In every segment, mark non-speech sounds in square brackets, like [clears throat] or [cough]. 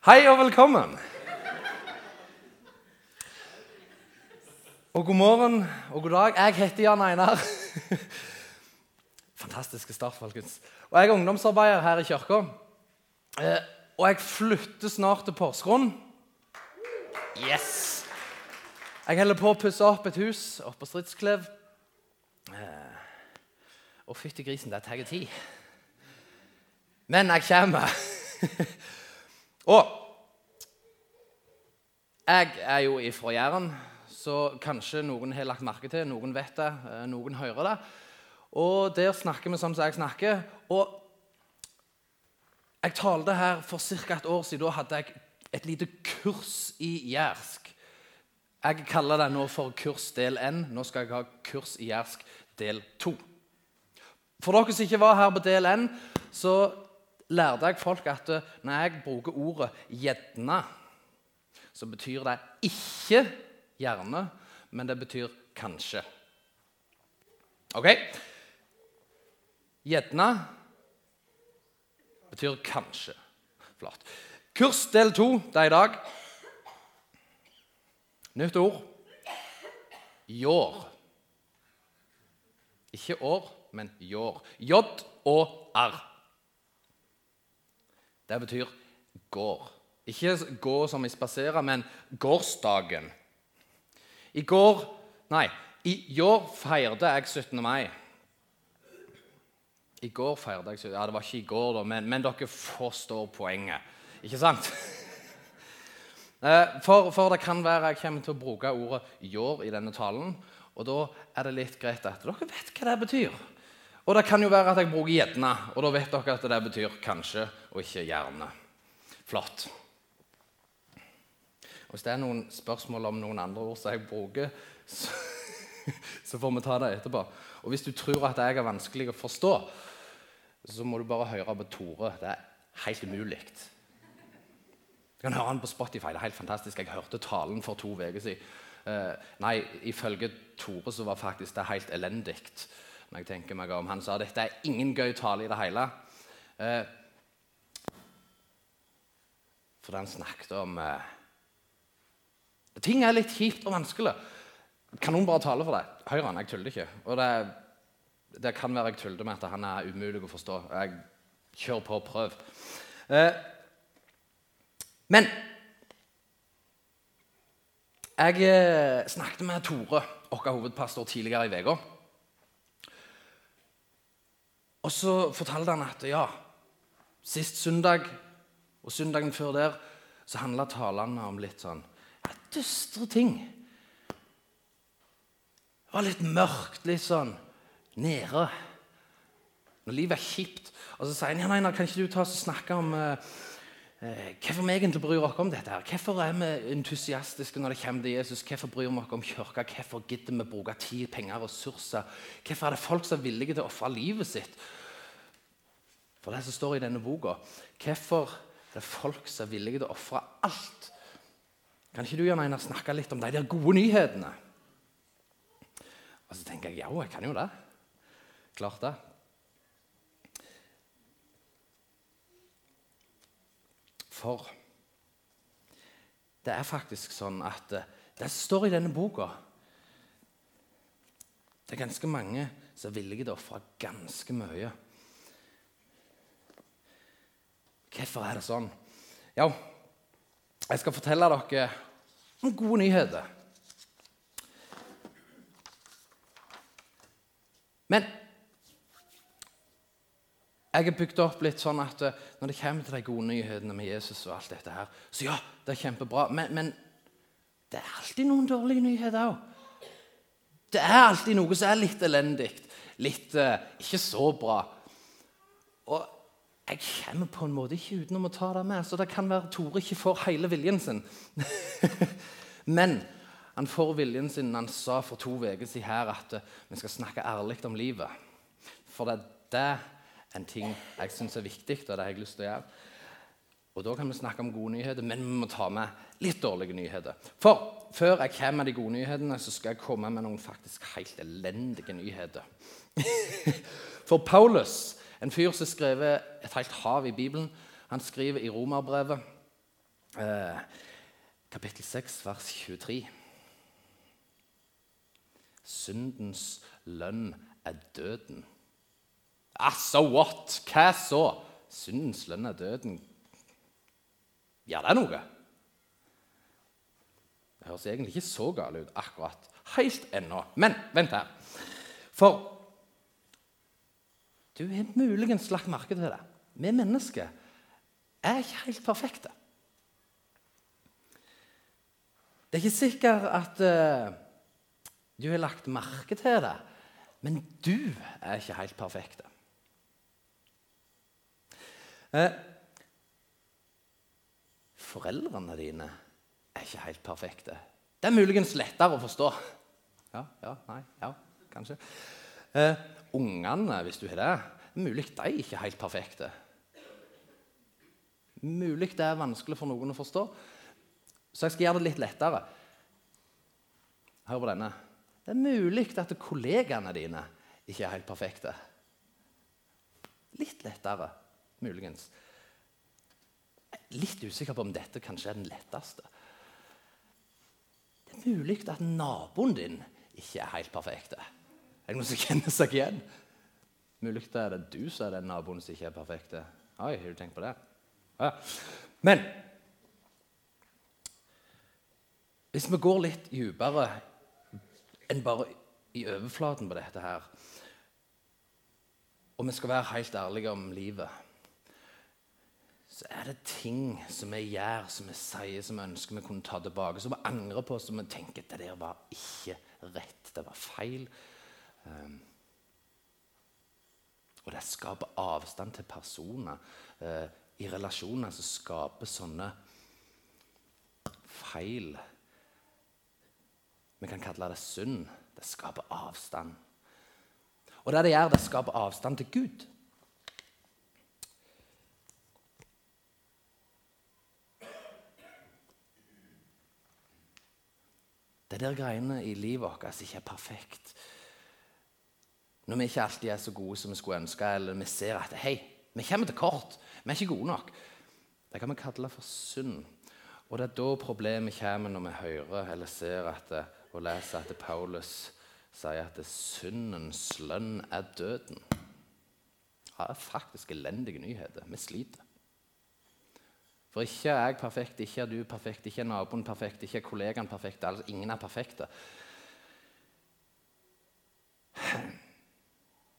Hei og velkommen. Og god morgen og god dag. Jeg heter Jan Einar. Fantastiske start, folkens. Og Jeg er ungdomsarbeider her i kirka. Eh, og jeg flytter snart til Porsgrunn. Yes! Jeg holder på å pusse opp et hus oppe på Stridsklev. Eh, og fytti grisen, det tar tid. Men jeg kommer. Og jeg er jo ifra Jæren, så kanskje noen har lagt merke til, noen vet det, eh, noen hører det. Og der snakker vi sånn som jeg snakker. Og jeg talte her for ca. et år siden. Da hadde jeg et lite kurs i jærsk. Jeg kaller det nå for kurs del N. Nå skal jeg ha kurs i jærsk del 2. For dere som ikke var her på del N, så lærte jeg folk at når jeg bruker ordet 'gjerne', så betyr det ikke 'gjerne', men det betyr 'kanskje'. Ok? Gjerne betyr kanskje. Flott. Kurs del to det er i dag. Nytt ord. Jår. Ikke år, men jår. J og R. Det betyr går. Ikke gå som i spasere, men gårsdagen. I går Nei, i går feirte jeg 17. mai. I går feirte jeg 17. Ja, det var ikke i går, da, men, men dere forstår poenget. Ikke sant? [laughs] For, for, det kan være jeg kommer til å bruke ordet 'jår' i denne talen. Og da er det litt greit at dere vet hva det betyr. Og det kan jo være at jeg bruker 'gjedna', og da vet dere at det betyr 'kanskje' og ikke. Flott. Og Hvis det er noen spørsmål om noen andre ord som jeg bruker, så, [laughs] så får vi ta det etterpå. Og hvis du tror at jeg er vanskelig å forstå, så må du bare høre på Tore. Det er helt umulig. Du kan høre han på Spotify. Det er helt fantastisk. Jeg hørte talen for to uker siden. Uh, nei, ifølge Tore så var faktisk det helt elendig. når jeg tenker meg om. Han sa dette er ingen gøy tale i det hele. Uh, for han snakket om eh, Ting er litt kjipt og vanskelig. Kan noen bare tale for deg? Høyre, jeg tuller ikke. Og det, det kan være jeg tuller med at han er umulig å forstå. Jeg kjører på og prøv. Eh, men jeg eh, snakket med Tore, vår hovedpastor, tidligere i uka. Og så fortalte han at ja, sist søndag og søndagen før der så handla talene om litt sånn ja, dystre ting. Det var litt mørkt, litt sånn nede. Når livet er kjipt. Og så sier han ja, nei, kan ikke du ta og snakke om eh, eh, hvorfor vi egentlig bryr oss om dette. her? Hvorfor er vi entusiastiske når det kommer til Jesus? Hvorfor bryr vi oss om kirka? Hvorfor gidder vi bruke tid, penger og ressurser? Hvorfor er det folk som er villige til å ofre livet sitt? For det som står i denne boka, hvorfor er det folk som er villige til å ofre alt? Kan ikke du Jan Einar, snakke litt om de der gode nyhetene? Og så tenker jeg ja, jeg kan jo det. Klart det. For det er faktisk sånn at eh, det står i denne boka Det er ganske mange som er villige til å ofre ganske mye. Hvorfor er det sånn? Ja, jeg skal fortelle dere noen gode nyheter. Men jeg er bygd opp litt sånn at eh, når det kommer til de gode nyhetene med Jesus, og alt dette her, så ja, det er kjempebra. Men, men det er alltid noen dårlige nyheter òg. Det er alltid noe som er litt elendig, litt uh, ikke så bra. Og jeg kommer på en måte ikke utenom å ta det med. Så det kan være Tore ikke får hele viljen sin. [laughs] Men han får viljen sin han sa for to uker siden her at uh, vi skal snakke ærlig om livet. For det, det er en ting jeg syns er viktig, og det har jeg lyst til å gjøre. Og Da kan vi snakke om gode nyheter, men vi må ta med litt dårlige nyheter. For før jeg kommer med de gode nyhetene, så skal jeg komme med noen faktisk helt elendige nyheter. [laughs] For Paulus, en fyr som skrev et helt hav i Bibelen, han skriver i Romerbrevet eh, kapittel 6, vers 23. Syndens lønn er døden. Ah, so what? Hva så? Syndens lønn er døden. Gjør det er noe? Det høres egentlig ikke så galt ut akkurat helt ennå. Men vent her. For du har muligens lagt merke til det. Vi mennesker er ikke helt perfekte. Det er ikke sikkert at uh, du har lagt merke til det, men du er ikke helt perfekte. Uh, foreldrene dine er ikke helt perfekte. Det er muligens lettere å forstå. Ja, ja, nei, ja, kanskje. Uh, ungene, hvis du har det, er mulig de er ikke helt perfekte. Mulig det er vanskelig for noen å forstå. Så jeg skal gjøre det litt lettere. Hør på denne. Det er mulig at kollegaene dine ikke er helt perfekte. Litt lettere, muligens. Litt usikker på om dette kanskje er den letteste. Det er mulig at naboen din ikke er helt perfekt. Er det noen som kjenner seg igjen? Mulig det er det du som er den naboen som ikke er perfekt. Oi, har du tenkt på det? Ja. Men hvis vi går litt dypere enn bare i overflaten på dette her, og vi skal være helt ærlige om livet, så er det ting som vi gjør, som vi sier, som vi ønsker vi kunne ta tilbake, som vi angrer på, som vi tenker det der var ikke rett, det var feil. Um, og det skaper avstand til personer. Uh, I relasjoner som skaper sånne feil vi kan kalle det synd. Det skaper avstand. Og det det gjør, det skaper avstand til Gud. Det er der greiene i livet vårt ikke er perfekt. Når vi ikke alltid er så gode som vi skulle ønske, eller vi ser at hei, vi kommer til kort, vi er ikke gode nok. Det kan vi kalle for synd. Og det er da problemet kommer når vi hører eller ser at og leser at Paulus sier at syndens lønn er døden. Det er faktisk elendige nyheter. Vi sliter. For ikke er jeg perfekt, ikke er du perfekt, ikke er naboen perfekt, ikke er kollegaen perfekt. Altså, ingen er perfekte.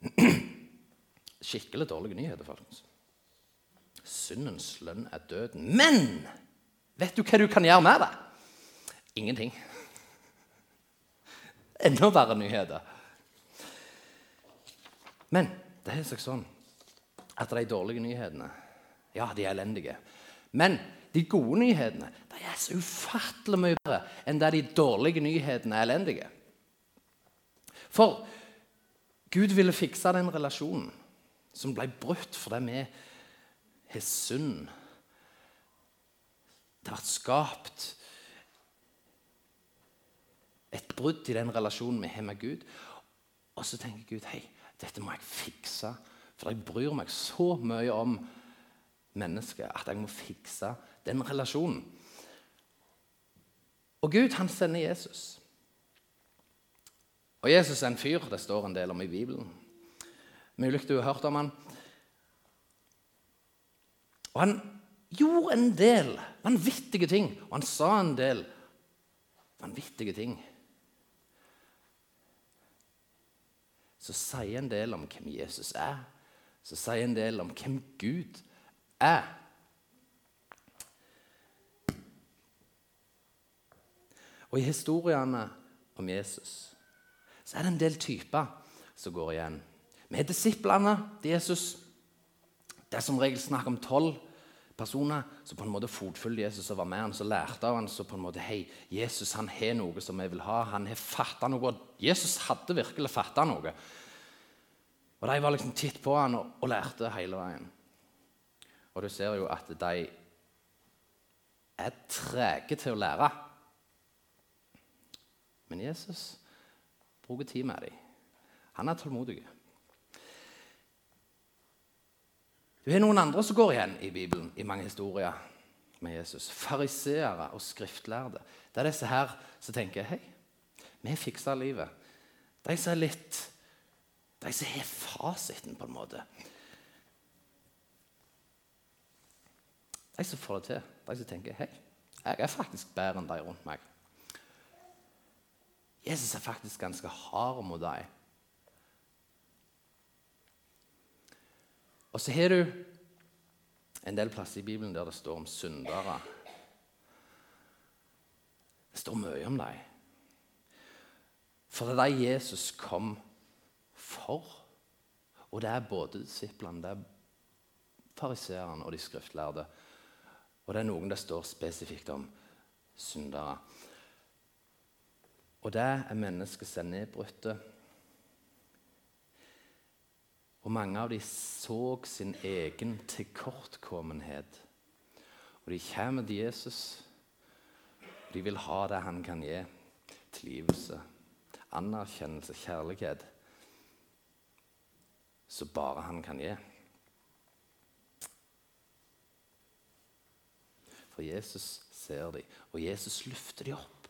[clears throat] Skikkelig dårlige nyheter, folkens. Syndens lønn er døden. Men vet du hva du kan gjøre med det? Ingenting [laughs] enda verre nyheter. Men det er sånn at de dårlige nyhetene ja, de er elendige. Men de gode nyhetene de er så ufattelig mye bedre enn der de dårlige nyhetene er elendige. For Gud ville fikse den relasjonen som ble brutt fordi vi har synd. Det vært skapt et brudd i den relasjonen vi har med Gud. Og så tenker Gud hei, dette må jeg fikse. For jeg bryr meg så mye om mennesket at jeg må fikse den relasjonen. Og Gud, han sender Jesus. Og Jesus er en fyr det står en del om i Bibelen. Mulig du har hørt om han. Og han gjorde en del vanvittige ting, og han sa en del vanvittige ting. så sier en del om hvem Jesus er. Så sier en del om hvem Gud er. Og i historiene om Jesus så er det en del typer som går igjen. Med disiplene til Jesus Det er som regel snakk om tolv personer som på en måte fotfulgte Jesus og var med han, så lærte han så på en måte hei, Jesus han har noe som jeg vil ha. Han har fatta noe. Jesus hadde virkelig fatta noe. Og De var liksom titt på han og, og lærte hele veien. Og du ser jo at de er trege til å lære. Men Jesus bruker tid med dem. Han er tålmodig. Du har noen andre som går igjen i Bibelen, i mange historier. med Jesus. Fariseere og skriftlærde. Det er disse her som tenker hei, vi fikser livet. De som er litt De som har fasiten, på en måte. De som får det til. De som tenker hei, jeg er faktisk bedre enn de rundt meg. Jesus er faktisk ganske hard mot deg. Og så har du en del plasser i Bibelen der det står om syndere. Det står mye om dem. For det er de Jesus kom for. Og det er både disiplene, det er fariseerne og de skriftlærde. Og det er noen det står spesifikt om syndere. Og det er mennesker som er nedbrutte. Og mange av dem så sin egen tilkortkommenhet. Og de kommer til Jesus. og De vil ha det han kan gi. Tilgivelse, anerkjennelse, kjærlighet. Som bare han kan gi. For Jesus ser dem, og Jesus løfter dem opp.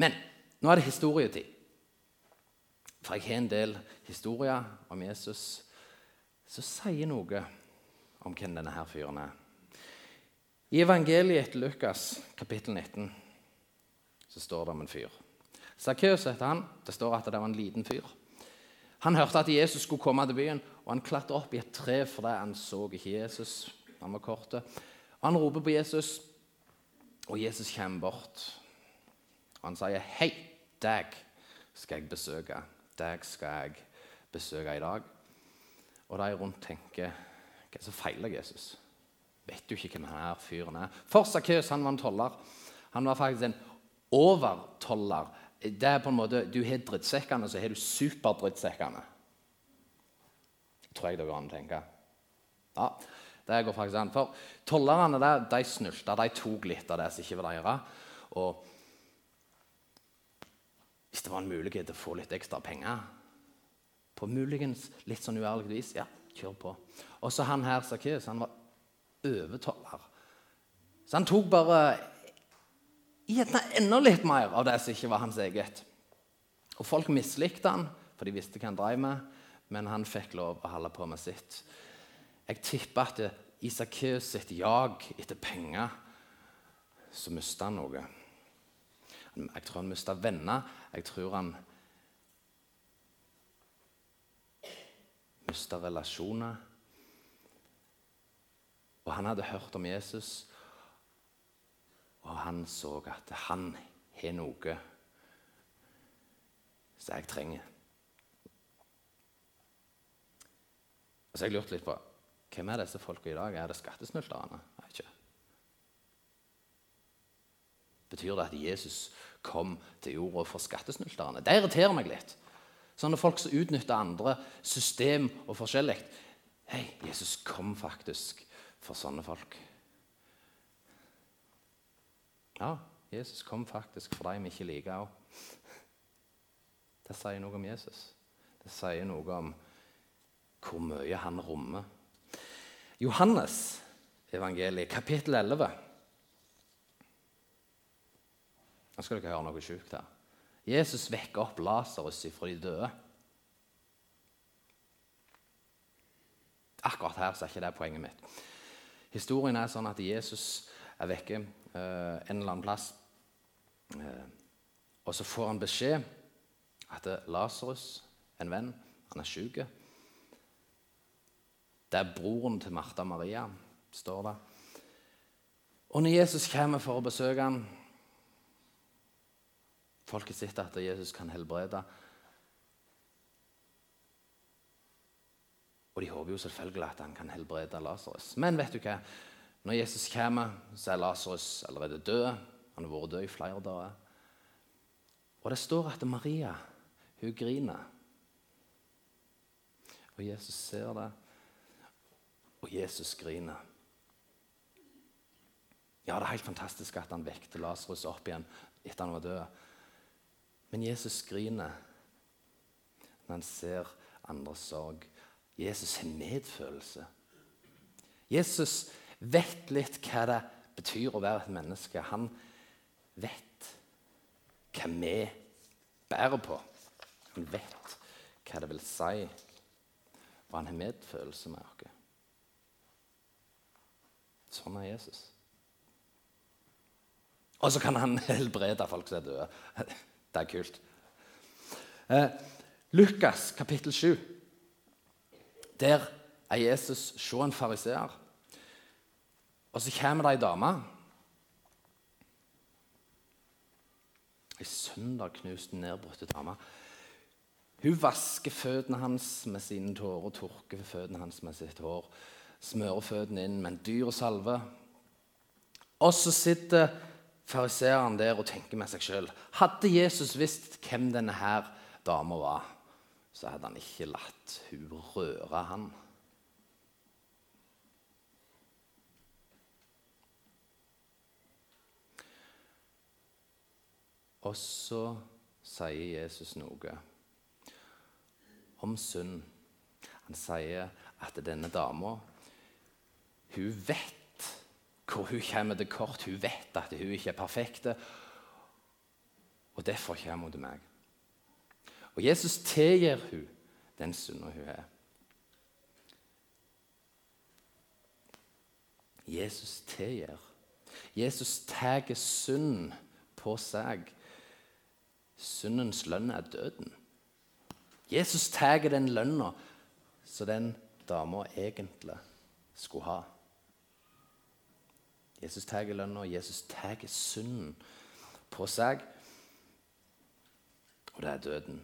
Men nå er det historietid. For jeg har en del historier om Jesus som sier noe om hvem denne her fyren er. I evangeliet etter Lukas, kapittel 19, så står det om en fyr. Sakkeus heter han. Det står at det var en liten fyr. Han hørte at Jesus skulle komme til byen, og han klatra opp i et tre fordi han så ikke Jesus. Han var korte. Han roper på Jesus, og Jesus kommer bort. Og han sier, 'Hei, deg skal jeg besøke. Deg skal jeg besøke i dag.' Og de rundt tenker, 'Hva er det som feiler Jesus?' Vet du ikke hvem denne fyren er? For Sakkeus var en toller. Han var faktisk en overtoller. Det er på en måte, Du har drittsekkene, så har du superdrittsekkene. Tror jeg det går an å tenke. Ja, det går faktisk an. For tollerne der, de snylta. De tok litt av det som ikke var deres. Og hvis det var en mulighet til å få litt ekstra penger på muligens litt sånn uærlig vis, ja, kjør på. Og så han her, Sakkeus, han var overtoller. Så han tok bare gjerne enda litt mer av det som ikke var hans eget. Og folk mislikte han, for de visste hva han drev med, men han fikk lov å holde på med sitt. Jeg tipper at i Sakkeus sitt jag etter penger så mista han noe. Jeg tror han mista venner. Jeg tror han mista relasjoner. Og han hadde hørt om Jesus, og han så at han har noe som jeg trenger. Så jeg lurt litt på hvem er disse folka i dag? Er det skattesnylterne? Betyr det at Jesus kom til jorda for skattesnylterne. Det irriterer meg litt. Sånne folk som utnytter andre system og forskjellig. Hei, Jesus kom faktisk for sånne folk. Ja, Jesus kom faktisk for de vi ikke liker òg. Det sier noe om Jesus. Det sier noe om hvor mye han rommer. Johannes evangeliet, kapittel 11. Nå skal dere høre noe sjukt her. Jesus vekker opp Lasarus fra de døde. Akkurat her så er ikke det poenget mitt. Historien er sånn at Jesus er vekke eh, en eller annen plass. Eh, og så får han beskjed at Lasarus, en venn, han er syk. Det er broren til Martha Maria, står det. Og når Jesus kommer for å besøke ham Folk sitt at Jesus kan helbrede. Og de håper jo selvfølgelig at han kan helbrede Lasarus. Men vet du hva? når Jesus kommer, så er Lasarus allerede død. Han har vært død i flere dager. Og det står at Maria hun griner. Og Jesus ser det, og Jesus griner. Ja, det er helt fantastisk at han vekte Lasarus opp igjen etter han var død. Men Jesus griner når han ser andres sorg. Jesus har medfølelse. Jesus vet litt hva det betyr å være et menneske. Han vet hva vi bærer på. Han vet hva det vil si, og han har medfølelse med oss. Sånn er Jesus. Og så kan han helbrede folk som er døde. Det er kult. Eh, Lukas kapittel 7. Der er Jesus se en fariseer. Og så kommer det ei dame. Ei søndagknust, nedbrutt dame. Hun vasker føttene hans med sine tårer, tørker føttene hans med sitt hår. Smører føttene inn med en dyr salve. Og så sitter fariseeren der og tenker med seg sjøl. Hadde Jesus visst hvem denne her dama var, så hadde han ikke latt hun røre han. Og så sier Jesus noe om synd. Han sier at denne dama hun vet hvor hun kommer til kort. Hun vet at hun ikke er perfekt. Og derfor kommer hun til meg. Og Jesus tilgir hun den synda hun er. Jesus tilgir. Jesus tar synd på seg. Syndens lønn er døden. Jesus tar den lønna som den dama egentlig skulle ha. Jesus tar lønna, Jesus tar synden på seg, og det er døden.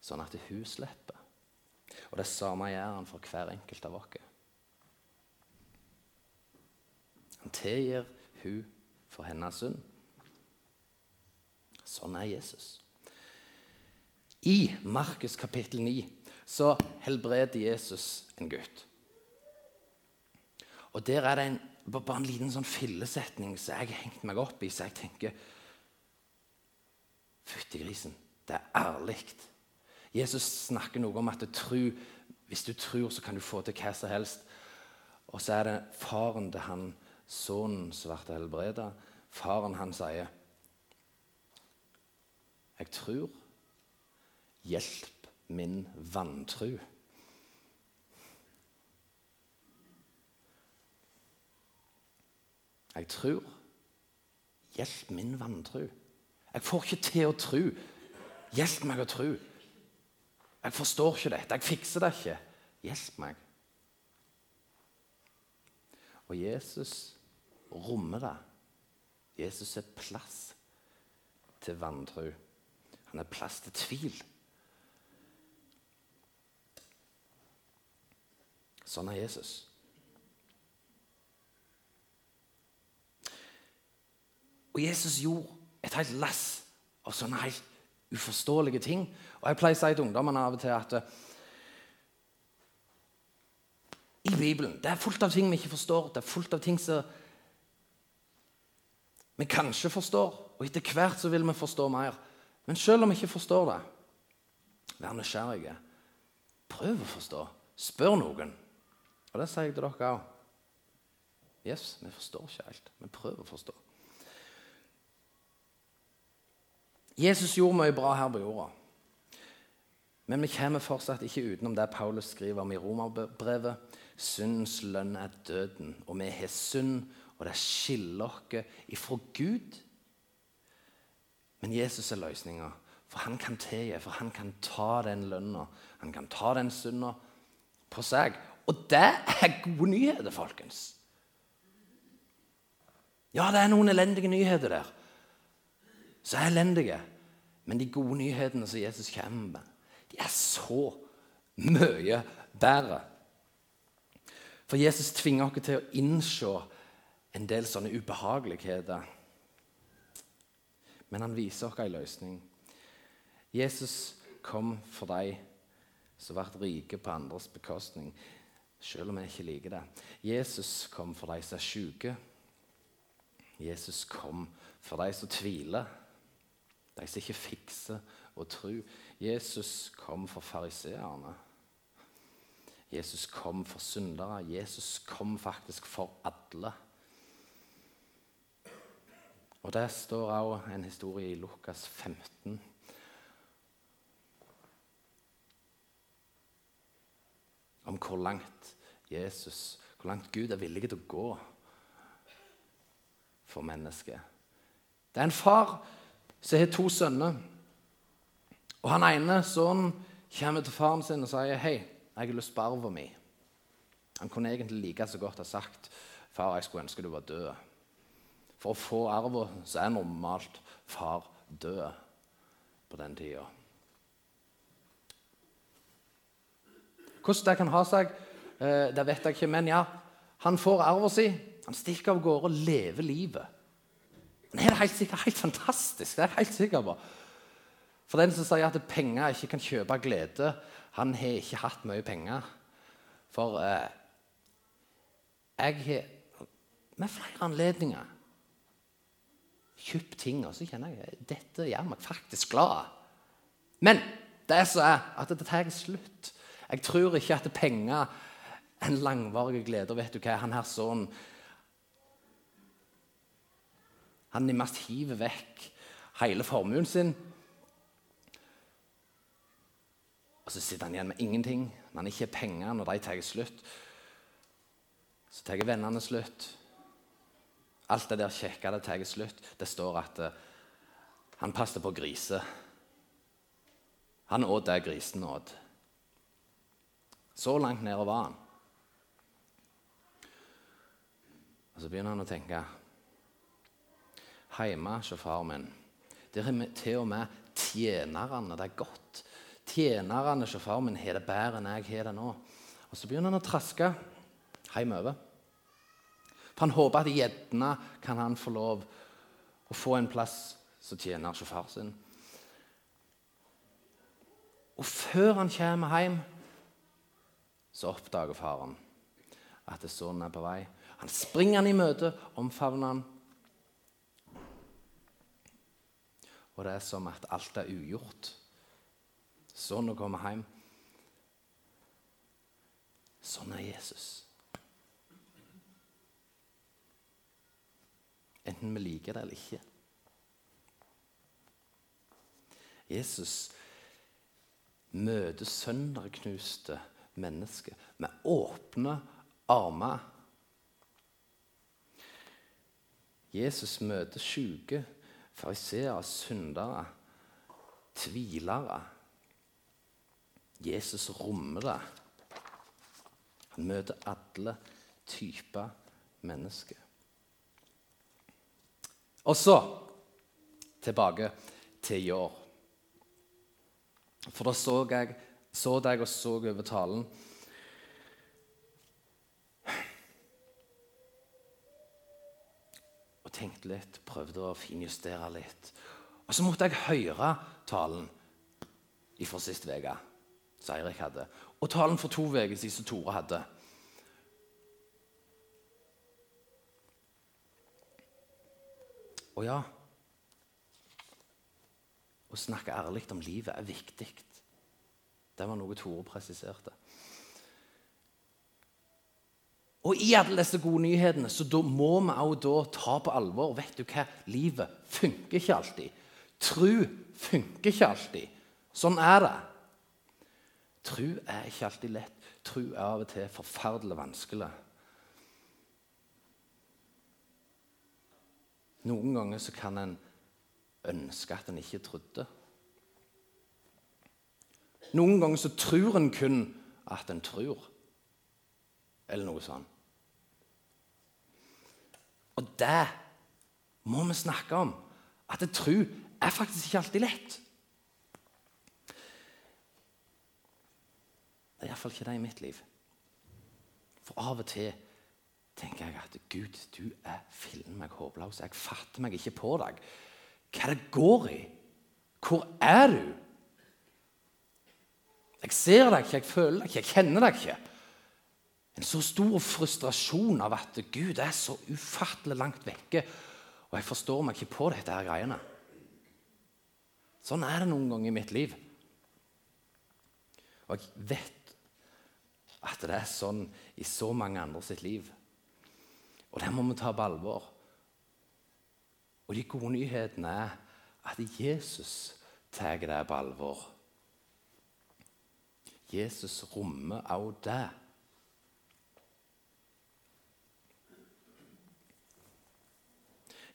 Sånn at hun slipper. Og det samme gjør han for hver enkelt av oss. Han tilgir hun for hennes synd. Sånn er Jesus. I Markus kapittel 9 så helbreder Jesus en gutt. Og Der er det en, bare en liten sånn fillesetning som jeg har hengt meg opp i, så jeg tenker Fytti grisen, det er ærlig. Jesus snakker noe om at tru, hvis du tror, så kan du få til hva som helst. Og så er det faren til han sønnen som ble helbreda. Faren han sier, 'Jeg tror. Hjelp min vantru.' Jeg tror. Hjelp min vantro. Jeg får ikke til å tro. Hjelp meg å tro. Jeg forstår ikke dette. Jeg fikser det ikke. Hjelp meg. Og Jesus rommer det. Jesus er plass til vantro. Han er plass til tvil. Sånn er Jesus. Og Jesus gjorde et helt lass av sånne helt uforståelige ting. Og Jeg pleier å si til ungdommene av og til at uh, i Bibelen det er fullt av ting vi ikke forstår. Det er fullt av ting som vi kanskje forstår, og etter hvert så vil vi forstå mer. Men selv om vi ikke forstår det, vær nysgjerrige. Prøv å forstå. Spør noen. Og det sier jeg til dere òg. Yes, vi forstår ikke helt, men prøv å forstå. Jesus gjorde mye bra her på jorda. Men vi kommer fortsatt ikke utenom det Paulus skriver om i romerbrevet. Syndens lønn er døden, og vi har synd, og det skiller oss ifra Gud. Men Jesus er løsninga, for han kan tilgi, for han kan ta den lønna. Han kan ta den synda på seg. Og det er gode nyheter, folkens. Ja, det er noen elendige nyheter der så elendige. Men de gode nyhetene som Jesus kommer med, de er så mye bedre. For Jesus tvinger oss til å innse en del sånne ubehageligheter. Men han viser oss en løsning. Jesus kom for de som ble rike på andres bekostning, selv om jeg ikke liker det. Jesus kom for de som er syke. Jesus kom for de som tviler. De som ikke fikser å tro. Jesus kom for fariseerne. Jesus kom for syndere. Jesus kom faktisk for alle. Og Der står også en historie i Lukas 15. Om hvor langt Jesus, hvor langt Gud er villig til å gå for mennesket. Det er en far som har to sønner. Og Han ene sønnen kommer til faren sin og sier hei, jeg har lyst på arven min. Han kunne egentlig like så godt ha sagt far, jeg skulle ønske du var død. For å få arven så er normalt far død på den tida. Hvordan det kan ha seg, eh, det vet jeg ikke, men ja, han får arven sin. Han stikker av gårde og lever livet. Det er helt, sikkert, helt fantastisk. det er jeg helt sikker på. For den som sier at penger ikke kan kjøpe glede, han har ikke hatt mye penger. For eh, jeg har med flere anledninger kjøpt ting, og så kjenner jeg dette gjør meg faktisk glad. Men det som er at det tar slutt. Jeg tror ikke at penger er en langvarig glede. vet du hva? Han her sånn Han nærmest hiver vekk hele formuen sin. Og så sitter han igjen med ingenting når han ikke har penger når de tar slutt. Så tar vennene slutt. Alt det der kjekke det tar slutt. Det står at uh, han passet på griser. Han åt det grisen åt. Så langt nede var han. Og Så begynner han å tenke Hjemme hos far min der er til og med tjenerne det er godt. Tjenerne hos far min har det bedre enn jeg har det nå. Og Så begynner han å traske hjemover. For han håper at gjerne kan han få lov å få en plass som tjener hos far sin. Og før han kommer hjem, så oppdager faren at sønnen er på vei. Han springer han i møte, omfavner han. Og det er som at alt er ugjort. Sånn å komme hjem. Sånn er Jesus. Enten vi liker det eller ikke. Jesus møter sønderknuste mennesker med åpne armer. Jesus møter syke, fariseere, syndere, tvilere. Jesus rommer det. Han møter alle typer mennesker. Og så tilbake til i år. For da så jeg, så deg og så over talen. Og tenkte litt, prøvde å finjustere litt. Og så måtte jeg høre talen fra sist uke, som Eirik hadde. Og talen for to uker siden som Tore hadde. Og ja Å snakke ærlig om livet er viktig. Det var noe Tore presiserte. Og i alle disse gode nyhetene så da må vi også da ta på alvor Vet du hva? Livet funker ikke alltid. Tru funker ikke alltid. Sånn er det. Tru er ikke alltid lett. Tru er av og til forferdelig vanskelig. Noen ganger så kan en ønske at en ikke trodde. Noen ganger så tror en kun at en tror, eller noe sånt. Og det må vi snakke om. At tro er faktisk ikke alltid lett. Det er iallfall ikke det i mitt liv. For av og til tenker jeg at Gud, du er fillen meg håpløs. Jeg fatter meg ikke på deg. Hva det går i? Hvor er du? Jeg ser deg ikke, jeg føler deg ikke, jeg kjenner deg ikke. En så stor frustrasjon av at Gud er så ufattelig langt vekke, og jeg forstår meg ikke på dette her greiene. Sånn er det noen ganger i mitt liv. Og jeg vet at det er sånn i så mange andre sitt liv. Og det må vi ta på alvor. Og de gode nyhetene er at Jesus tar det på alvor. Jesus rommer også det.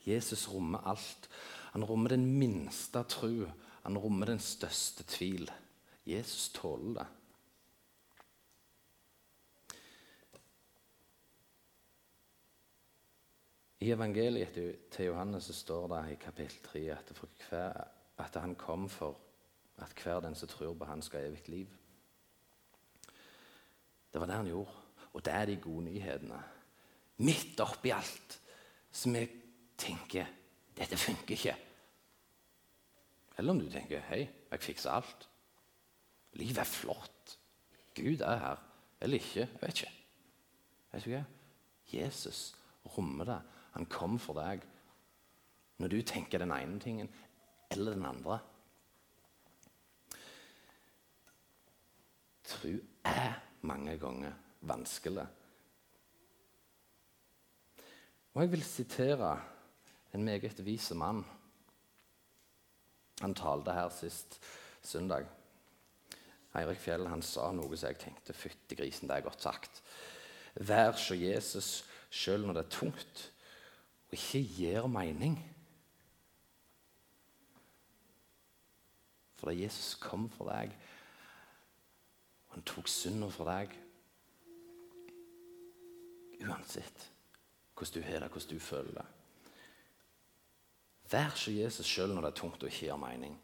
Jesus rommer alt. Han rommer den minste tro. Han rommer den største tvil. Jesus tåler det. I evangeliet til Johannes står det i kapittel 3 at, hver, at han kom for at hver den som tror på han skal ha evig liv. Det var det han gjorde, og det er de gode nyhetene. Midt oppi alt som vi tenker dette funker ikke. Eller om du tenker hei, jeg fikser alt. Livet er flott. Gud er her. Eller ikke. Jeg vet ikke. Vet du hva? Jesus rommer det. Han kom for deg når du tenker den ene tingen eller den andre. Tro er mange ganger vanskelig. Og jeg vil sitere en meget vis mann. Han talte her sist søndag. Eirik Fjell han sa noe som jeg tenkte fytti grisen, det er godt sagt. Vær så Jesus sjøl når det er tungt og ikke gir mening. For da Jesus kom for deg, og han tok synda for deg Uansett hvordan du har det, hvordan du føler det. Vær så Jesus sjøl når det er tungt og ikke gir mening.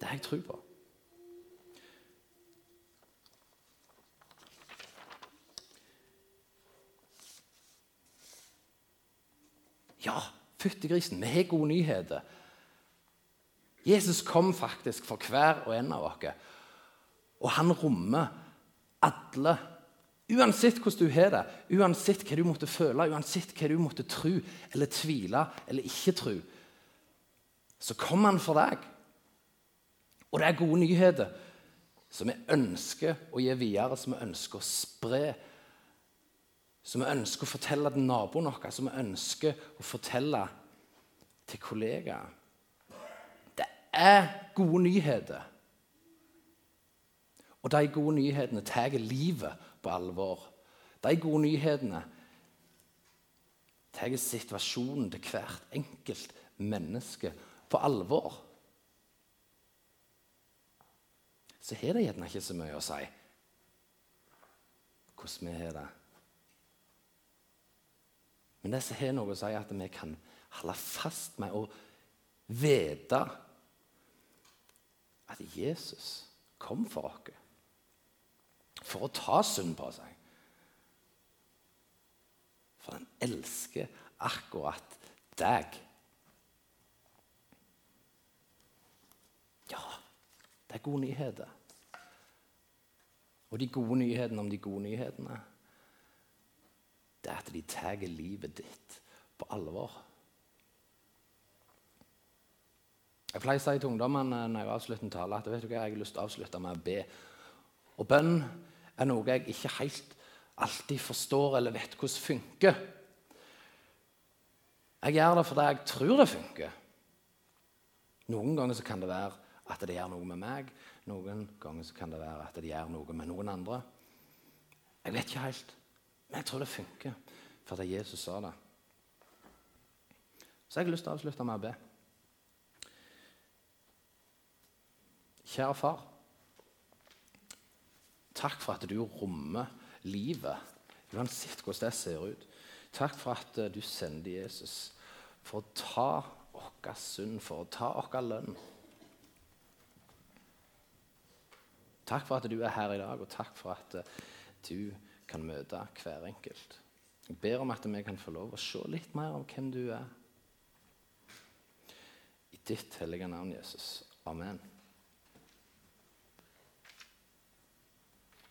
Det har jeg tro på. Ja, fytti grisen, vi har gode nyheter. Jesus kom faktisk for hver og en av oss. Og han rommer alle. Uansett hvordan du har det, uansett hva du måtte føle, uansett hva du måtte tro eller tvile eller ikke tro, så kom han for deg. Og det er gode nyheter som vi ønsker å gi videre, som vi ønsker å spre som vi ønsker å fortelle til naboen vår, som vi ønsker å fortelle til kollegaer. Det er gode nyheter. Og de gode nyhetene tar livet på alvor. De gode nyhetene tar situasjonen til hvert enkelt menneske på alvor. Så har det gjerne ikke så mye å si hvordan vi har det. Men det som har noe å si, at vi kan holde fast med å vite at Jesus kom for oss. For å ta synd på seg. For han elsker akkurat deg. Ja, det er gode nyheter. Og de gode nyhetene om de gode nyhetene det er at de tar livet ditt på alvor. Jeg pleier å si til ungdommene når jeg avslutter en tale, at vet du hva, jeg har lyst til å avslutte med å be. Og bønn er noe jeg ikke helt alltid forstår eller vet hvordan funker. Jeg gjør det fordi jeg tror det funker. Noen ganger kan det være at det gjør noe med meg. Noen ganger kan det være at det gjør noe med noen andre. Jeg vet ikke helt. Men jeg tror det funker, for at Jesus sa det. Så jeg har lyst til å avslutte med å be. Kjære far. Takk for at du rommer livet, uansett hvordan det ser ut. Takk for at du sendte Jesus for å ta vår synd, for å ta vår lønn. Takk for at du er her i dag, og takk for at du kan møte hver enkelt. Jeg ber om at vi kan få lov å se litt mer om hvem du er. I ditt hellige navn, Jesus. Amen.